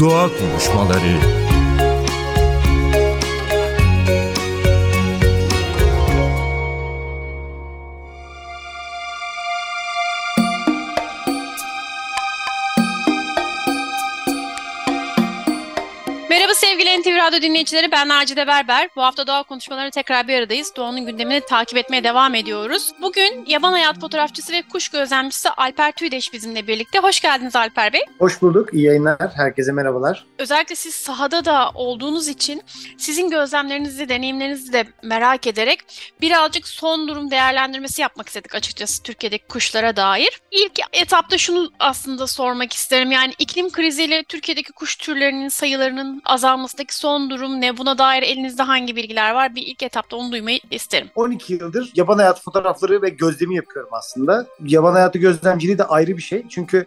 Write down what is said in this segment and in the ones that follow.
Doğa Konuşmaları Radyo dinleyicileri ben Nacide Berber. Bu hafta doğa konuşmaları tekrar bir aradayız. Doğanın gündemini takip etmeye devam ediyoruz. Bugün yaban hayat fotoğrafçısı ve kuş gözlemcisi Alper Tüydeş bizimle birlikte. Hoş geldiniz Alper Bey. Hoş bulduk. İyi yayınlar. Herkese merhabalar. Özellikle siz sahada da olduğunuz için sizin gözlemlerinizi, deneyimlerinizi de merak ederek birazcık son durum değerlendirmesi yapmak istedik açıkçası Türkiye'deki kuşlara dair. İlk etapta şunu aslında sormak isterim. Yani iklim kriziyle Türkiye'deki kuş türlerinin sayılarının azalmasındaki son durum ne? Buna dair elinizde hangi bilgiler var? Bir ilk etapta onu duymayı isterim. 12 yıldır yaban hayatı fotoğrafları ve gözlemi yapıyorum aslında. Yaban hayatı gözlemciliği de ayrı bir şey. Çünkü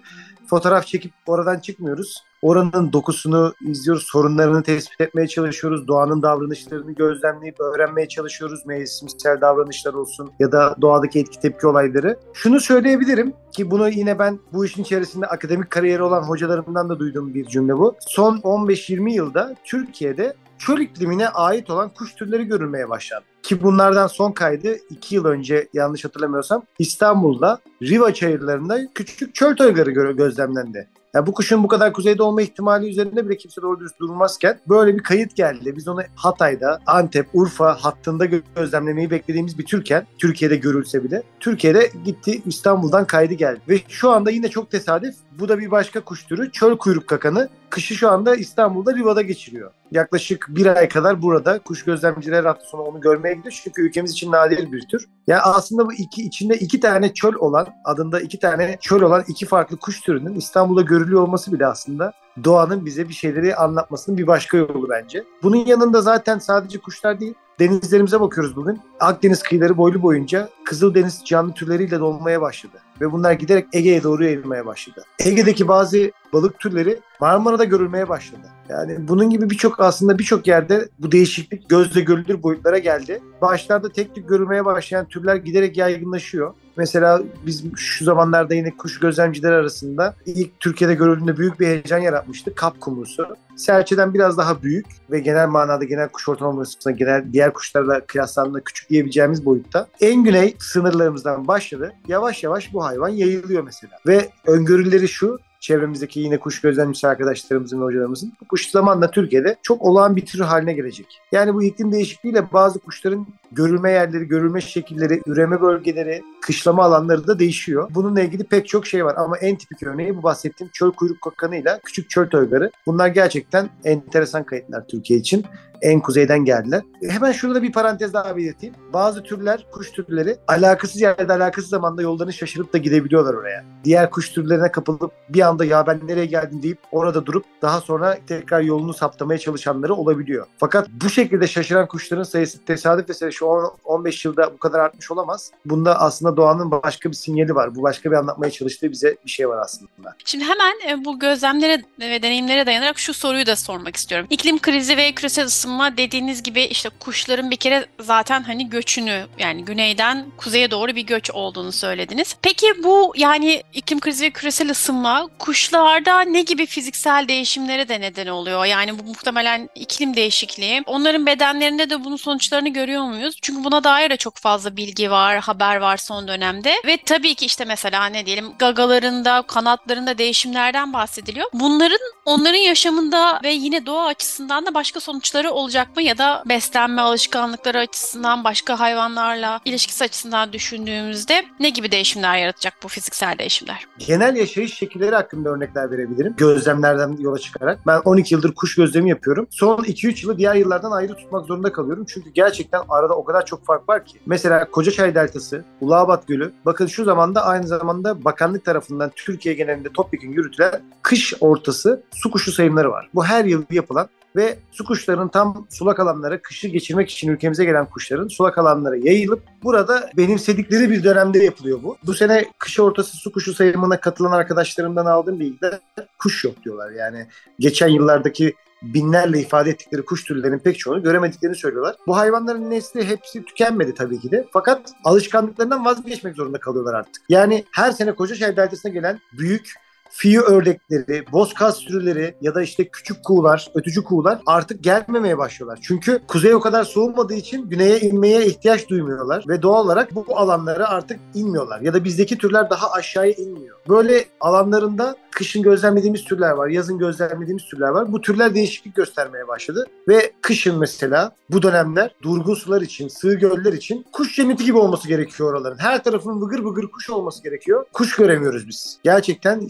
fotoğraf çekip oradan çıkmıyoruz. Oranın dokusunu izliyoruz, sorunlarını tespit etmeye çalışıyoruz, doğanın davranışlarını gözlemleyip öğrenmeye çalışıyoruz. Mevsimsel davranışlar olsun ya da doğadaki etki tepki olayları. Şunu söyleyebilirim ki bunu yine ben bu işin içerisinde akademik kariyeri olan hocalarımdan da duyduğum bir cümle bu. Son 15-20 yılda Türkiye'de çöl iklimine ait olan kuş türleri görülmeye başlandı. Ki bunlardan son kaydı 2 yıl önce yanlış hatırlamıyorsam İstanbul'da Riva çayırlarında küçük çöl toygarı gözlemlendi. Yani bu kuşun bu kadar kuzeyde olma ihtimali üzerinde bile kimse doğru dürüst durmazken böyle bir kayıt geldi. Biz onu Hatay'da, Antep, Urfa hattında gözlemlemeyi beklediğimiz bir Türken, Türkiye'de görülse bile Türkiye'de gitti İstanbul'dan kaydı geldi. Ve şu anda yine çok tesadüf bu da bir başka kuş türü çöl kuyruk kakanı. Kışı şu anda İstanbul'da Riva'da geçiriyor. Yaklaşık bir ay kadar burada kuş gözlemciler hafta sonu onu görmeye gidiyor. Çünkü ülkemiz için nadir bir tür. Yani aslında bu iki içinde iki tane çöl olan, adında iki tane çöl olan iki farklı kuş türünün İstanbul'da görülüyor olması bile aslında doğanın bize bir şeyleri anlatmasının bir başka yolu bence. Bunun yanında zaten sadece kuşlar değil, denizlerimize bakıyoruz bugün. Akdeniz kıyıları boylu boyunca Kızıldeniz canlı türleriyle dolmaya başladı. Ve bunlar giderek Ege'ye doğru eğilmeye başladı. Ege'deki bazı balık türleri Marmara'da görülmeye başladı. Yani bunun gibi birçok aslında birçok yerde bu değişiklik gözle görülür boyutlara geldi. Başlarda tek tük görülmeye başlayan türler giderek yaygınlaşıyor. Mesela biz şu zamanlarda yine kuş gözlemcileri arasında ilk Türkiye'de görüldüğünde büyük bir heyecan yaratmıştı. Kap kumrusu. Serçeden biraz daha büyük ve genel manada genel kuş ortalamasına genel diğer kuşlarla kıyaslandığında küçük diyebileceğimiz boyutta. En güney sınırlarımızdan başladı. Yavaş yavaş bu hayvan yayılıyor mesela. Ve öngörüleri şu çevremizdeki yine kuş gözlemcisi arkadaşlarımızın ve hocalarımızın bu kuş zamanla Türkiye'de çok olağan bir tür haline gelecek. Yani bu iklim değişikliğiyle bazı kuşların görülme yerleri, görülme şekilleri, üreme bölgeleri, kışlama alanları da değişiyor. Bununla ilgili pek çok şey var ama en tipik örneği bu bahsettiğim çöl kuyruk kakanıyla küçük çöl toygarı. Bunlar gerçekten enteresan kayıtlar Türkiye için en kuzeyden geldiler. Hemen şurada bir parantez daha belirteyim. Bazı türler, kuş türleri alakasız yerde alakasız zamanda yollarını şaşırıp da gidebiliyorlar oraya. Diğer kuş türlerine kapılıp bir anda ya ben nereye geldim deyip orada durup daha sonra tekrar yolunu saptamaya çalışanları olabiliyor. Fakat bu şekilde şaşıran kuşların sayısı tesadüf eseri şu 15 yılda bu kadar artmış olamaz. Bunda aslında doğanın başka bir sinyali var. Bu başka bir anlatmaya çalıştığı bize bir şey var aslında. Şimdi hemen e, bu gözlemlere ve deneyimlere dayanarak şu soruyu da sormak istiyorum. İklim krizi ve küresel ısınma dediğiniz gibi işte kuşların bir kere zaten hani göçünü yani güneyden kuzeye doğru bir göç olduğunu söylediniz. Peki bu yani iklim krizi ve küresel ısınma kuşlarda ne gibi fiziksel değişimlere de neden oluyor? Yani bu muhtemelen iklim değişikliği. Onların bedenlerinde de bunun sonuçlarını görüyor muyuz? Çünkü buna dair de çok fazla bilgi var, haber var son dönemde. Ve tabii ki işte mesela ne diyelim gagalarında, kanatlarında değişimlerden bahsediliyor. Bunların onların yaşamında ve yine doğa açısından da başka sonuçları olacak mı? Ya da beslenme alışkanlıkları açısından başka hayvanlarla ilişkisi açısından düşündüğümüzde ne gibi değişimler yaratacak bu fiziksel değişimler? Genel yaşayış şekilleri hakkında örnekler verebilirim. Gözlemlerden yola çıkarak. Ben 12 yıldır kuş gözlemi yapıyorum. Son 2-3 yılı diğer yıllardan ayrı tutmak zorunda kalıyorum. Çünkü gerçekten arada o kadar çok fark var ki. Mesela Kocaçay Deltası, Ulaabat Gölü. Bakın şu zamanda aynı zamanda bakanlık tarafından Türkiye genelinde topyekun yürütülen kış ortası su kuşu sayımları var. Bu her yıl yapılan ve su kuşlarının tam sulak alanlara kışı geçirmek için ülkemize gelen kuşların sulak alanlara yayılıp burada benimsedikleri bir dönemde yapılıyor bu. Bu sene kış ortası su kuşu sayımına katılan arkadaşlarımdan aldığım bilgiler kuş yok diyorlar. Yani geçen yıllardaki binlerle ifade ettikleri kuş türlerinin pek çoğunu göremediklerini söylüyorlar. Bu hayvanların nesli hepsi tükenmedi tabii ki de. Fakat alışkanlıklarından vazgeçmek zorunda kalıyorlar artık. Yani her sene Kocaşehir Deltası'na gelen büyük fiyo ördekleri, bozkaz sürüleri ya da işte küçük kuğular, ötücü kuğular artık gelmemeye başlıyorlar. Çünkü kuzey o kadar soğumadığı için güneye inmeye ihtiyaç duymuyorlar ve doğal olarak bu alanlara artık inmiyorlar. Ya da bizdeki türler daha aşağıya inmiyor. Böyle alanlarında kışın gözlemlediğimiz türler var, yazın gözlemlediğimiz türler var. Bu türler değişiklik göstermeye başladı ve kışın mesela bu dönemler durgun sular için, sığ göller için kuş cenneti gibi olması gerekiyor oraların. Her tarafın vıgır vıgır kuş olması gerekiyor. Kuş göremiyoruz biz. Gerçekten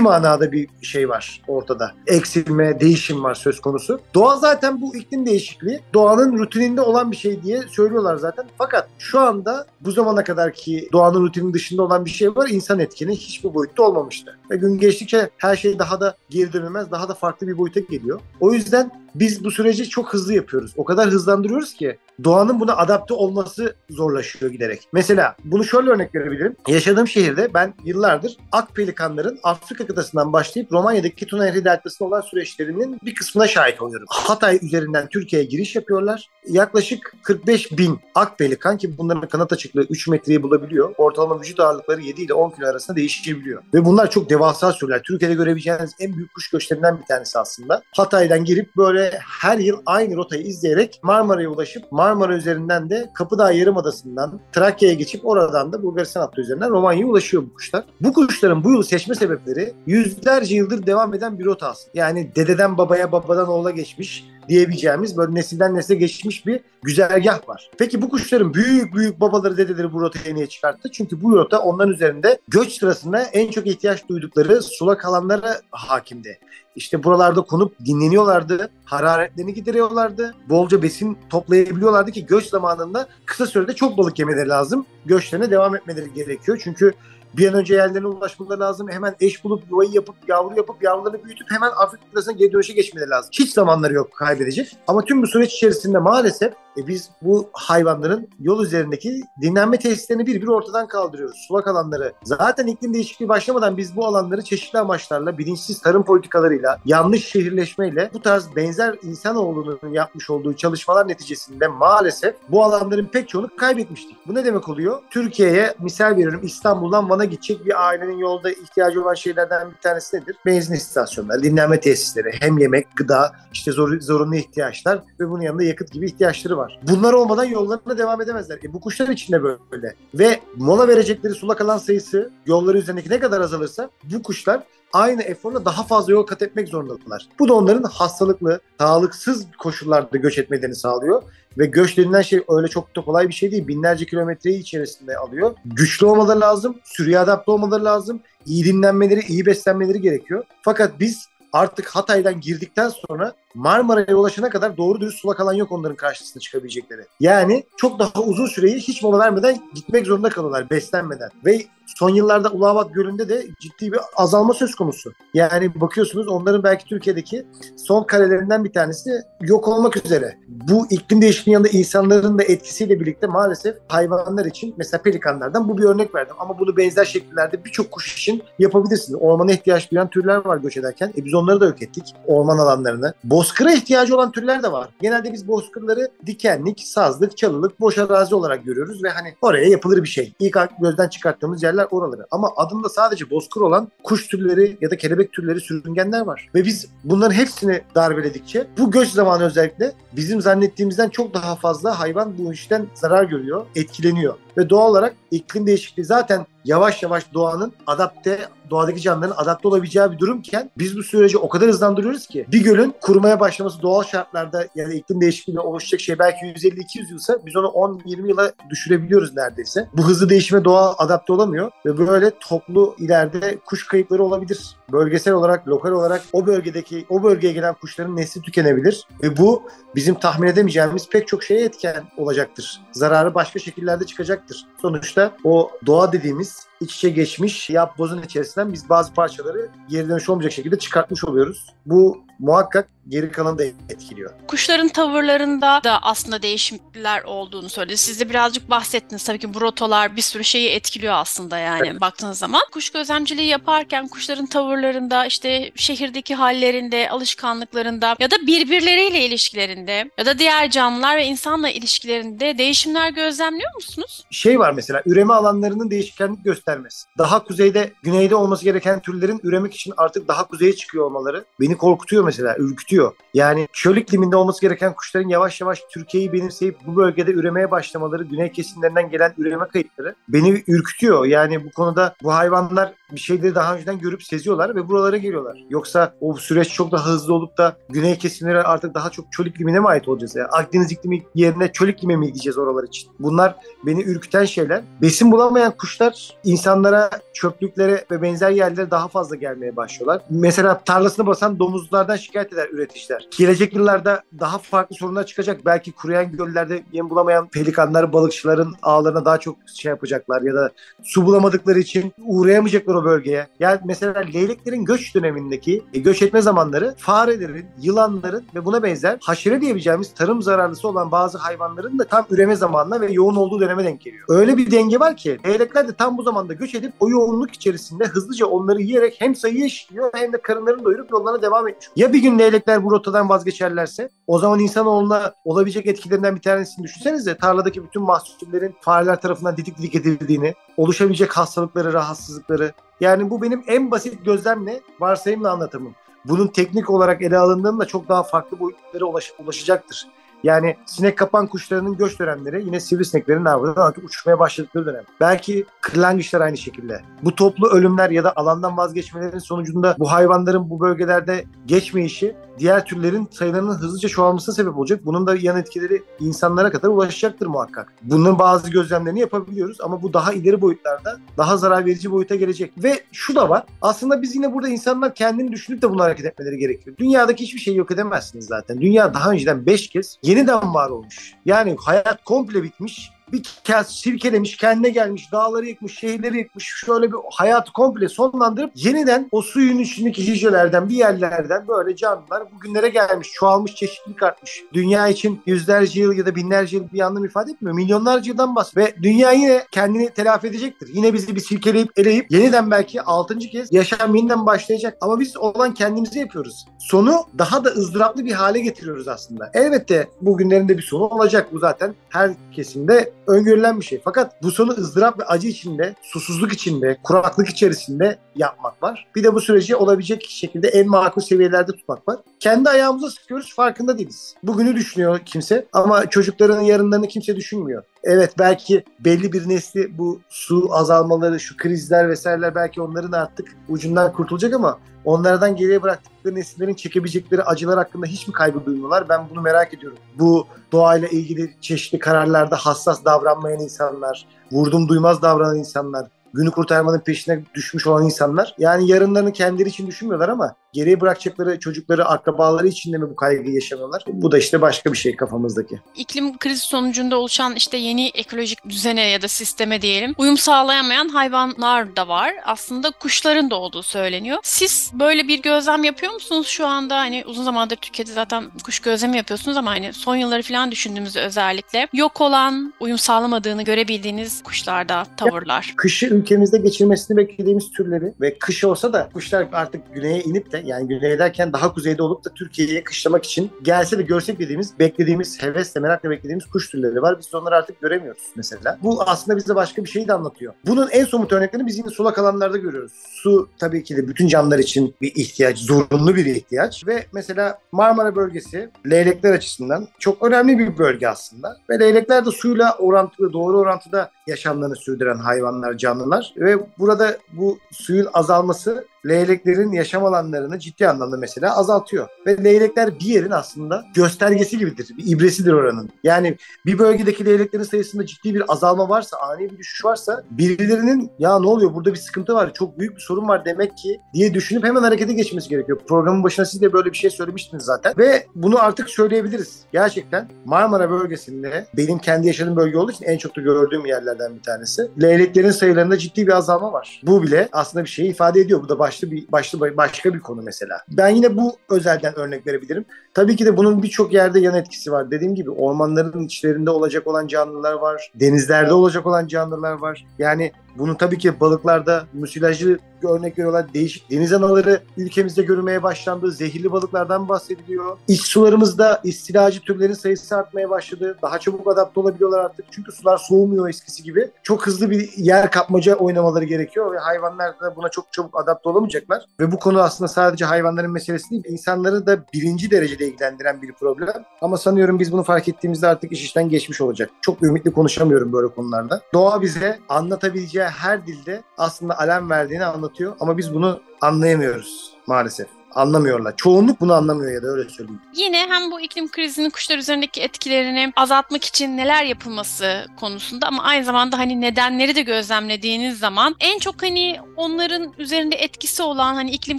manada bir şey var ortada. Eksilme, değişim var söz konusu. Doğa zaten bu iklim değişikliği doğanın rutininde olan bir şey diye söylüyorlar zaten. Fakat şu anda bu zamana kadar ki doğanın rutinin dışında olan bir şey var. İnsan etkeni hiçbir boyutta olmamıştı. Ve gün geçtikçe her şey daha da geri dönülmez, daha da farklı bir boyuta geliyor. O yüzden biz bu süreci çok hızlı yapıyoruz. O kadar hızlandırıyoruz ki doğanın buna adapte olması zorlaşıyor giderek. Mesela bunu şöyle örnek verebilirim. Yaşadığım şehirde ben yıllardır ak pelikanların Afrika kıtasından başlayıp Romanya'daki Tuna Nehri deltasında olan süreçlerinin bir kısmına şahit oluyorum. Hatay üzerinden Türkiye'ye giriş yapıyorlar. Yaklaşık 45 bin ak pelikan ki bunların kanat açıklığı 3 metreyi bulabiliyor. Ortalama vücut ağırlıkları 7 ile 10 kilo arasında değişebiliyor. Ve bunlar çok devasa sürüler. Türkiye'de görebileceğiniz en büyük kuş göçlerinden bir tanesi aslında. Hatay'dan girip böyle her yıl aynı rotayı izleyerek Marmara'ya ulaşıp Marmara üzerinden de Kapıdağ Yarımadası'ndan Trakya'ya geçip oradan da Bulgaristan hattı üzerinden Romanya'ya ulaşıyor bu kuşlar. Bu kuşların bu yıl seçme sebepleri yüzlerce yıldır devam eden bir rota aslında. Yani dededen babaya, babadan oğula geçmiş diyebileceğimiz böyle nesilden nesile geçmiş bir güzergah var. Peki bu kuşların büyük büyük babaları dedeleri bu rotayı niye çıkarttı? Çünkü bu rota onların üzerinde göç sırasında en çok ihtiyaç duydukları sulak alanlara hakimdi. İşte buralarda konup dinleniyorlardı, hararetlerini gideriyorlardı, bolca besin toplayabiliyorlardı ki göç zamanında kısa sürede çok balık yemeleri lazım. Göçlerine devam etmeleri gerekiyor. Çünkü bir an önce yerlerine ulaşmaları lazım. Hemen eş bulup yuvayı yapıp yavru yapıp yavrularını büyütüp hemen Afrika kıtasına geri dönüşe geçmeleri lazım. Hiç zamanları yok kaybedecek. Ama tüm bu süreç içerisinde maalesef e biz bu hayvanların yol üzerindeki dinlenme tesislerini bir bir ortadan kaldırıyoruz. Sulak alanları. Zaten iklim değişikliği başlamadan biz bu alanları çeşitli amaçlarla, bilinçsiz tarım politikalarıyla, yanlış şehirleşmeyle bu tarz benzer insanoğlunun yapmış olduğu çalışmalar neticesinde maalesef bu alanların pek çoğunu kaybetmiştik. Bu ne demek oluyor? Türkiye'ye misal veriyorum İstanbul'dan Van'a gidecek bir ailenin yolda ihtiyacı olan şeylerden bir tanesi nedir? Benzin istasyonları, dinlenme tesisleri, hem yemek, gıda, işte zor, zorunlu ihtiyaçlar ve bunun yanında yakıt gibi ihtiyaçları var. Bunlar olmadan yollarına devam edemezler. E bu kuşlar için de böyle. Ve mola verecekleri sulak alan sayısı yolları üzerindeki ne kadar azalırsa bu kuşlar aynı eforla daha fazla yol kat etmek zorundalar. Bu da onların hastalıklı, sağlıksız koşullarda göç etmelerini sağlıyor. Ve göç denilen şey öyle çok da kolay bir şey değil. Binlerce kilometreyi içerisinde alıyor. Güçlü olmaları lazım, sürüye adapte olmaları lazım. iyi dinlenmeleri, iyi beslenmeleri gerekiyor. Fakat biz artık Hatay'dan girdikten sonra Marmara'ya ulaşana kadar doğru dürüst sulak alan yok onların karşısına çıkabilecekleri. Yani çok daha uzun süreyi hiç mola vermeden gitmek zorunda kalıyorlar beslenmeden. Ve son yıllarda Ulavat Gölü'nde de ciddi bir azalma söz konusu. Yani bakıyorsunuz onların belki Türkiye'deki son karelerinden bir tanesi yok olmak üzere. Bu iklim değişikliğinin yanında insanların da etkisiyle birlikte maalesef hayvanlar için mesela pelikanlardan bu bir örnek verdim. Ama bunu benzer şekillerde birçok kuş için yapabilirsiniz. Ormana ihtiyaç duyan türler var göç ederken. E biz onları da yok ettik. Orman alanlarını. Bozkıra ihtiyacı olan türler de var. Genelde biz bozkırları dikenlik, sazlık, çalılık, boş arazi olarak görüyoruz ve hani oraya yapılır bir şey. İlk gözden çıkarttığımız yerler oraları. Ama adında sadece bozkır olan kuş türleri ya da kelebek türleri, sürüngenler var. Ve biz bunların hepsini darbeledikçe bu göç zamanı özellikle bizim zannettiğimizden çok daha fazla hayvan bu işten zarar görüyor, etkileniyor. Ve doğal olarak iklim değişikliği zaten yavaş yavaş doğanın adapte, doğadaki canlıların adapte olabileceği bir durumken biz bu süreci o kadar hızlandırıyoruz ki bir gölün kurumaya başlaması doğal şartlarda yani iklim değişikliğiyle oluşacak şey belki 150-200 yılsa biz onu 10-20 yıla düşürebiliyoruz neredeyse. Bu hızlı değişime doğa adapte olamıyor ve böyle toplu ileride kuş kayıpları olabilir. Bölgesel olarak, lokal olarak o bölgedeki, o bölgeye gelen kuşların nesli tükenebilir ve bu bizim tahmin edemeyeceğimiz pek çok şeye etken olacaktır. Zararı başka şekillerde çıkacaktır. Sonuçta o doğa dediğimiz iç içe geçmiş yap bozun içerisinden biz bazı parçaları geri dönüş olmayacak şekilde çıkartmış oluyoruz. Bu muhakkak geri kalanı da etkiliyor. Kuşların tavırlarında da aslında değişimler olduğunu söyledi. Siz de birazcık bahsettiniz. Tabii ki bu rotalar bir sürü şeyi etkiliyor aslında yani evet. baktığınız zaman. Kuş gözlemciliği yaparken kuşların tavırlarında, işte şehirdeki hallerinde, alışkanlıklarında ya da birbirleriyle ilişkilerinde ya da diğer canlılar ve insanla ilişkilerinde değişimler gözlemliyor musunuz? Şey var mesela üreme alanlarının değişkenlik göster göstermesi. Daha kuzeyde, güneyde olması gereken türlerin üremek için artık daha kuzeye çıkıyor olmaları beni korkutuyor mesela, ürkütüyor. Yani çöl ikliminde olması gereken kuşların yavaş yavaş Türkiye'yi benimseyip bu bölgede üremeye başlamaları, güney kesimlerinden gelen üreme kayıtları beni ürkütüyor. Yani bu konuda bu hayvanlar bir şeyleri daha önceden görüp seziyorlar ve buralara geliyorlar. Yoksa o süreç çok daha hızlı olup da güney kesimleri artık daha çok çöl iklimine mi ait olacağız? Yani Akdeniz iklimi yerine çöl iklime mi gideceğiz oralar için? Bunlar beni ürküten şeyler. Besin bulamayan kuşlar insanlara, çöplüklere ve benzer yerlere daha fazla gelmeye başlıyorlar. Mesela tarlasını basan domuzlardan şikayet eder üreticiler. Gelecek yıllarda daha farklı sorunlar çıkacak. Belki kuruyan göllerde yem bulamayan pelikanlar, balıkçıların ağlarına daha çok şey yapacaklar ya da su bulamadıkları için uğrayamayacaklar o bölgeye. Yani mesela leyleklerin göç dönemindeki e, göç etme zamanları farelerin, yılanların ve buna benzer haşere diyebileceğimiz tarım zararlısı olan bazı hayvanların da tam üreme zamanına ve yoğun olduğu döneme denk geliyor. Öyle bir denge var ki leylekler de tam bu zamanda göç edip o yoğunluk içerisinde hızlıca onları yiyerek hem sayı eşliyor hem de karınlarını doyurup yollarına devam etmiş. Ya bir gün leylekler bu rotadan vazgeçerlerse o zaman insanoğluna olabilecek etkilerinden bir tanesini düşünsenize tarladaki bütün mahsullerin fareler tarafından didik didik edildiğini, oluşabilecek hastalıkları, rahatsızlıkları. Yani bu benim en basit gözlemle, varsayımla anlatımım. Bunun teknik olarak ele alındığında çok daha farklı boyutlara ulaş, ulaşacaktır. Yani sinek kapan kuşlarının göç dönemleri yine sivrisineklerin avından artık uçmaya başladıkları dönem. Belki kırlangıçlar aynı şekilde. Bu toplu ölümler ya da alandan vazgeçmelerin sonucunda bu hayvanların bu bölgelerde geçmeyişi diğer türlerin sayılarının hızlıca çoğalmasına sebep olacak. Bunun da yan etkileri insanlara kadar ulaşacaktır muhakkak. Bunun bazı gözlemlerini yapabiliyoruz ama bu daha ileri boyutlarda daha zarar verici boyuta gelecek. Ve şu da var. Aslında biz yine burada insanlar kendini düşünüp de buna hareket etmeleri gerekiyor. Dünyadaki hiçbir şeyi yok edemezsiniz zaten. Dünya daha önceden 5 kez yeniden var olmuş. Yani hayat komple bitmiş bir kez sirkelemiş, kendine gelmiş, dağları yıkmış, şehirleri yıkmış, şöyle bir hayatı komple sonlandırıp yeniden o suyun içindeki hücrelerden bir yerlerden böyle canlılar bugünlere gelmiş, çoğalmış, çeşitlilik artmış. Dünya için yüzlerce yıl ya da binlerce yıl bir anlam ifade etmiyor. Milyonlarca yıldan bahsediyor. Ve dünya yine kendini telafi edecektir. Yine bizi bir silkeleyip eleyip yeniden belki altıncı kez yaşam yeniden başlayacak. Ama biz olan kendimizi yapıyoruz. Sonu daha da ızdıraplı bir hale getiriyoruz aslında. Elbette bugünlerin de bir sonu olacak. Bu zaten her kesimde öngörülen bir şey. Fakat bu sonu ızdırap ve acı içinde, susuzluk içinde, kuraklık içerisinde yapmak var. Bir de bu süreci olabilecek şekilde en makul seviyelerde tutmak var. Kendi ayağımıza sıkıyoruz farkında değiliz. Bugünü düşünüyor kimse ama çocukların yarınlarını kimse düşünmüyor. Evet belki belli bir nesli bu su azalmaları, şu krizler vesaireler belki onların artık ucundan kurtulacak ama onlardan geriye bıraktıkları nesillerin çekebilecekleri acılar hakkında hiç mi kaygı duymuyorlar? Ben bunu merak ediyorum. Bu doğayla ilgili çeşitli kararlarda hassas davranmayan insanlar, vurdum duymaz davranan insanlar, günü kurtarmanın peşine düşmüş olan insanlar yani yarınlarını kendileri için düşünmüyorlar ama geriye bırakacakları çocukları, akrabaları için de mi bu kaygıyı yaşamıyorlar? Bu da işte başka bir şey kafamızdaki. İklim krizi sonucunda oluşan işte yeni ekolojik düzene ya da sisteme diyelim uyum sağlayamayan hayvanlar da var. Aslında kuşların da olduğu söyleniyor. Siz böyle bir gözlem yapıyor musunuz şu anda? Hani uzun zamandır Türkiye'de zaten kuş gözlemi yapıyorsunuz ama hani son yılları falan düşündüğümüzde özellikle yok olan, uyum sağlamadığını görebildiğiniz kuşlarda tavırlar. Ya, kışı ülkemizde geçirmesini beklediğimiz türleri ve kış olsa da kuşlar artık güneye inip de yani güney derken daha kuzeyde olup da Türkiye'ye kışlamak için gelse de görsek dediğimiz, beklediğimiz, hevesle, merakla beklediğimiz kuş türleri var. Biz onları artık göremiyoruz mesela. Bu aslında bize başka bir şeyi de anlatıyor. Bunun en somut örneklerini biz yine sulak alanlarda görüyoruz. Su tabii ki de bütün canlılar için bir ihtiyaç, zorunlu bir ihtiyaç ve mesela Marmara bölgesi leylekler açısından çok önemli bir bölge aslında. Ve leylekler de suyla orantılı, doğru orantıda yaşamlarını sürdüren hayvanlar, canlılar ve burada bu suyun azalması leyleklerin yaşam alanlarını ciddi anlamda mesela azaltıyor. Ve leylekler bir yerin aslında göstergesi gibidir, bir ibresidir oranın. Yani bir bölgedeki leyleklerin sayısında ciddi bir azalma varsa, ani bir düşüş varsa birilerinin ya ne oluyor burada bir sıkıntı var, çok büyük bir sorun var demek ki diye düşünüp hemen harekete geçmesi gerekiyor. Programın başına siz de böyle bir şey söylemiştiniz zaten. Ve bunu artık söyleyebiliriz. Gerçekten Marmara bölgesinde benim kendi yaşadığım bölge olduğu için en çok da gördüğüm yerlerden bir tanesi. Leyleklerin sayılarında ciddi bir azalma var. Bu bile aslında bir şey ifade ediyor. Bu da başlı bir başlı başka bir konu mesela. Ben yine bu özelden örnek verebilirim. Tabii ki de bunun birçok yerde yan etkisi var. Dediğim gibi ormanların içlerinde olacak olan canlılar var. Denizlerde olacak olan canlılar var. Yani Bunu tabii ki balıklarda müsilajlı örnek veriyorlar. Değişik deniz anaları ülkemizde görülmeye başlandı. Zehirli balıklardan bahsediliyor. İç sularımızda istilacı türlerin sayısı artmaya başladı. Daha çabuk adapte olabiliyorlar artık. Çünkü sular soğumuyor eskisi gibi. Çok hızlı bir yer kapmaca oynamaları gerekiyor ve hayvanlar da buna çok çabuk adapte olamayacaklar. Ve bu konu aslında sadece hayvanların meselesi değil, insanları da birinci derecede ilgilendiren bir problem. Ama sanıyorum biz bunu fark ettiğimizde artık iş işten geçmiş olacak. Çok ümitli konuşamıyorum böyle konularda. Doğa bize anlatabileceği her dilde aslında alarm verdiğini anlatıyor. Ama biz bunu anlayamıyoruz maalesef anlamıyorlar. Çoğunluk bunu anlamıyor ya da öyle söyleyeyim. Yine hem bu iklim krizinin kuşlar üzerindeki etkilerini azaltmak için neler yapılması konusunda ama aynı zamanda hani nedenleri de gözlemlediğiniz zaman en çok hani onların üzerinde etkisi olan hani iklim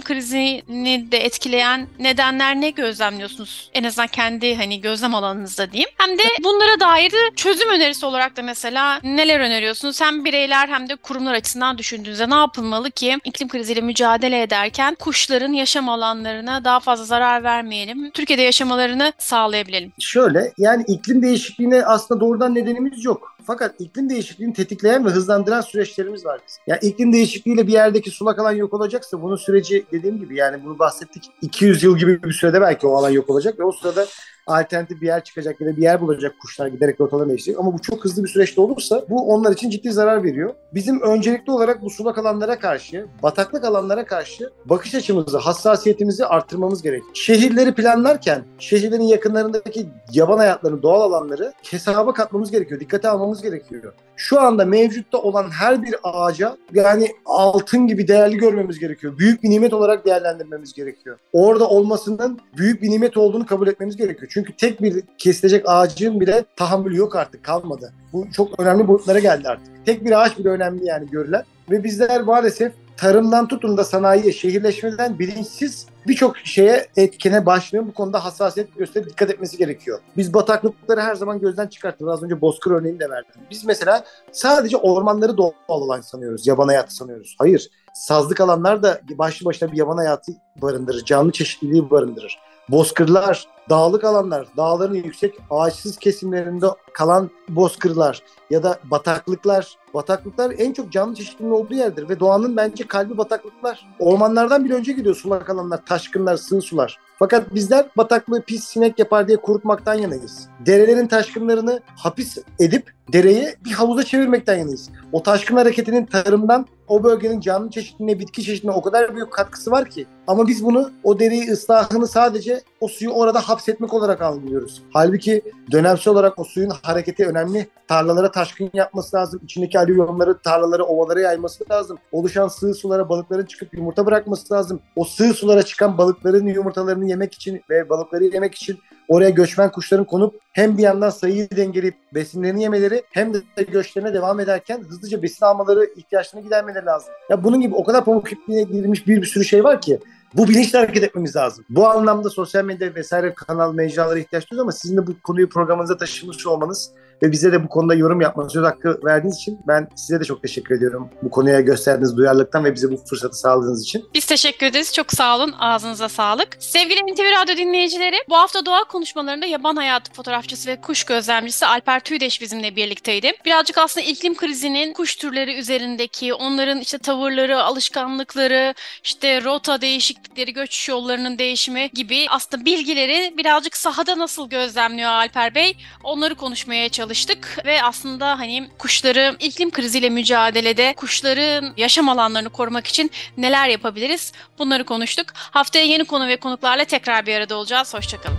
krizini de etkileyen nedenler ne gözlemliyorsunuz? En azından kendi hani gözlem alanınızda diyeyim. Hem de bunlara dair de çözüm önerisi olarak da mesela neler öneriyorsunuz? Hem bireyler hem de kurumlar açısından düşündüğünüzde ne yapılmalı ki iklim kriziyle mücadele ederken kuşların yaşam alanı alanlarına daha fazla zarar vermeyelim. Türkiye'de yaşamalarını sağlayabilelim. Şöyle yani iklim değişikliğine aslında doğrudan nedenimiz yok. Fakat iklim değişikliğini tetikleyen ve hızlandıran süreçlerimiz var bizim. Yani iklim değişikliğiyle bir yerdeki sulak alan yok olacaksa bunun süreci dediğim gibi yani bunu bahsettik 200 yıl gibi bir sürede belki o alan yok olacak ve o sırada alternatif bir yer çıkacak ya da bir yer bulacak kuşlar giderek rotalarını değiştirecek. Ama bu çok hızlı bir süreçte olursa bu onlar için ciddi zarar veriyor. Bizim öncelikli olarak bu sulak alanlara karşı, bataklık alanlara karşı bakış açımızı, hassasiyetimizi arttırmamız gerek. Şehirleri planlarken şehirlerin yakınlarındaki yaban hayatlarını, doğal alanları hesaba katmamız gerekiyor. Dikkate almamız gerekiyor. Şu anda mevcutta olan her bir ağaca yani altın gibi değerli görmemiz gerekiyor. Büyük bir nimet olarak değerlendirmemiz gerekiyor. Orada olmasının büyük bir nimet olduğunu kabul etmemiz gerekiyor. Çünkü tek bir kesilecek ağacın bile tahammülü yok artık kalmadı. Bu çok önemli boyutlara geldi artık. Tek bir ağaç bile önemli yani görülen. Ve bizler maalesef tarımdan tutun da sanayiye, şehirleşmeden bilinçsiz birçok şeye etkene başlıyor. Bu konuda hassasiyet gösterip dikkat etmesi gerekiyor. Biz bataklıkları her zaman gözden çıkarttık. Az önce Bozkır örneğini de verdim. Biz mesela sadece ormanları doğal alan sanıyoruz. Yaban hayatı sanıyoruz. Hayır. Sazlık alanlar da başlı başına bir yaban hayatı barındırır. Canlı çeşitliliği barındırır. Bozkırlar, dağlık alanlar, dağların yüksek ağaçsız kesimlerinde kalan bozkırlar ya da bataklıklar. Bataklıklar en çok canlı çeşitliliğinin olduğu yerdir ve doğanın bence kalbi bataklıklar. Ormanlardan bile önce gidiyor sulak alanlar, taşkınlar, sığ sular. Fakat bizler bataklığı pis sinek yapar diye kurutmaktan yanayız. Derelerin taşkınlarını hapis edip dereyi bir havuza çevirmekten yanayız. O taşkın hareketinin tarımdan o bölgenin canlı çeşitliliğine, bitki çeşitliliğine o kadar büyük katkısı var ki. Ama biz bunu o dereyi ıslahını sadece o suyu orada hapsetmek olarak algılıyoruz. Halbuki dönemsel olarak o suyun hareketi önemli. Tarlalara taşkın yapması lazım. İçindeki alüvyonları tarlalara, ovalara yayması lazım. Oluşan sığ sulara balıkların çıkıp yumurta bırakması lazım. O sığ sulara çıkan balıkların yumurtalarını yemek için ve balıkları yemek için oraya göçmen kuşların konup hem bir yandan sayıyı dengeleyip besinlerini yemeleri hem de göçlerine devam ederken hızlıca besin almaları ihtiyaçlarını gidermeleri lazım. Ya bunun gibi o kadar pamuk ipliğine girilmiş bir, bir sürü şey var ki bu bilinçle hareket etmemiz lazım. Bu anlamda sosyal medya vesaire kanal mecralara ihtiyaç duyuyoruz ama sizin de bu konuyu programınıza taşımış olmanız ve bize de bu konuda yorum yapmanız, söz hakkı verdiğiniz için ben size de çok teşekkür ediyorum. Bu konuya gösterdiğiniz duyarlılıktan ve bize bu fırsatı sağladığınız için. Biz teşekkür ederiz. Çok sağ olun. Ağzınıza sağlık. Sevgili NTV Radyo dinleyicileri, bu hafta doğa konuşmalarında yaban hayatı fotoğrafçısı ve kuş gözlemcisi Alper Tüydeş bizimle birlikteydi. Birazcık aslında iklim krizinin kuş türleri üzerindeki, onların işte tavırları, alışkanlıkları, işte rota değişiklikleri, göç yollarının değişimi gibi aslında bilgileri birazcık sahada nasıl gözlemliyor Alper Bey? Onları konuşmaya çalıştık çalıştık ve aslında hani kuşları iklim kriziyle mücadelede kuşların yaşam alanlarını korumak için neler yapabiliriz? Bunları konuştuk. Haftaya yeni konu ve konuklarla tekrar bir arada olacağız. Hoşçakalın.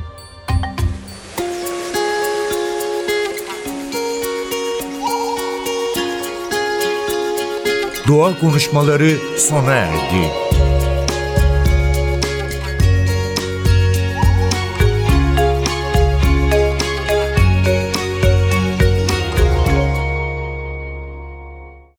Doğa konuşmaları sona erdi.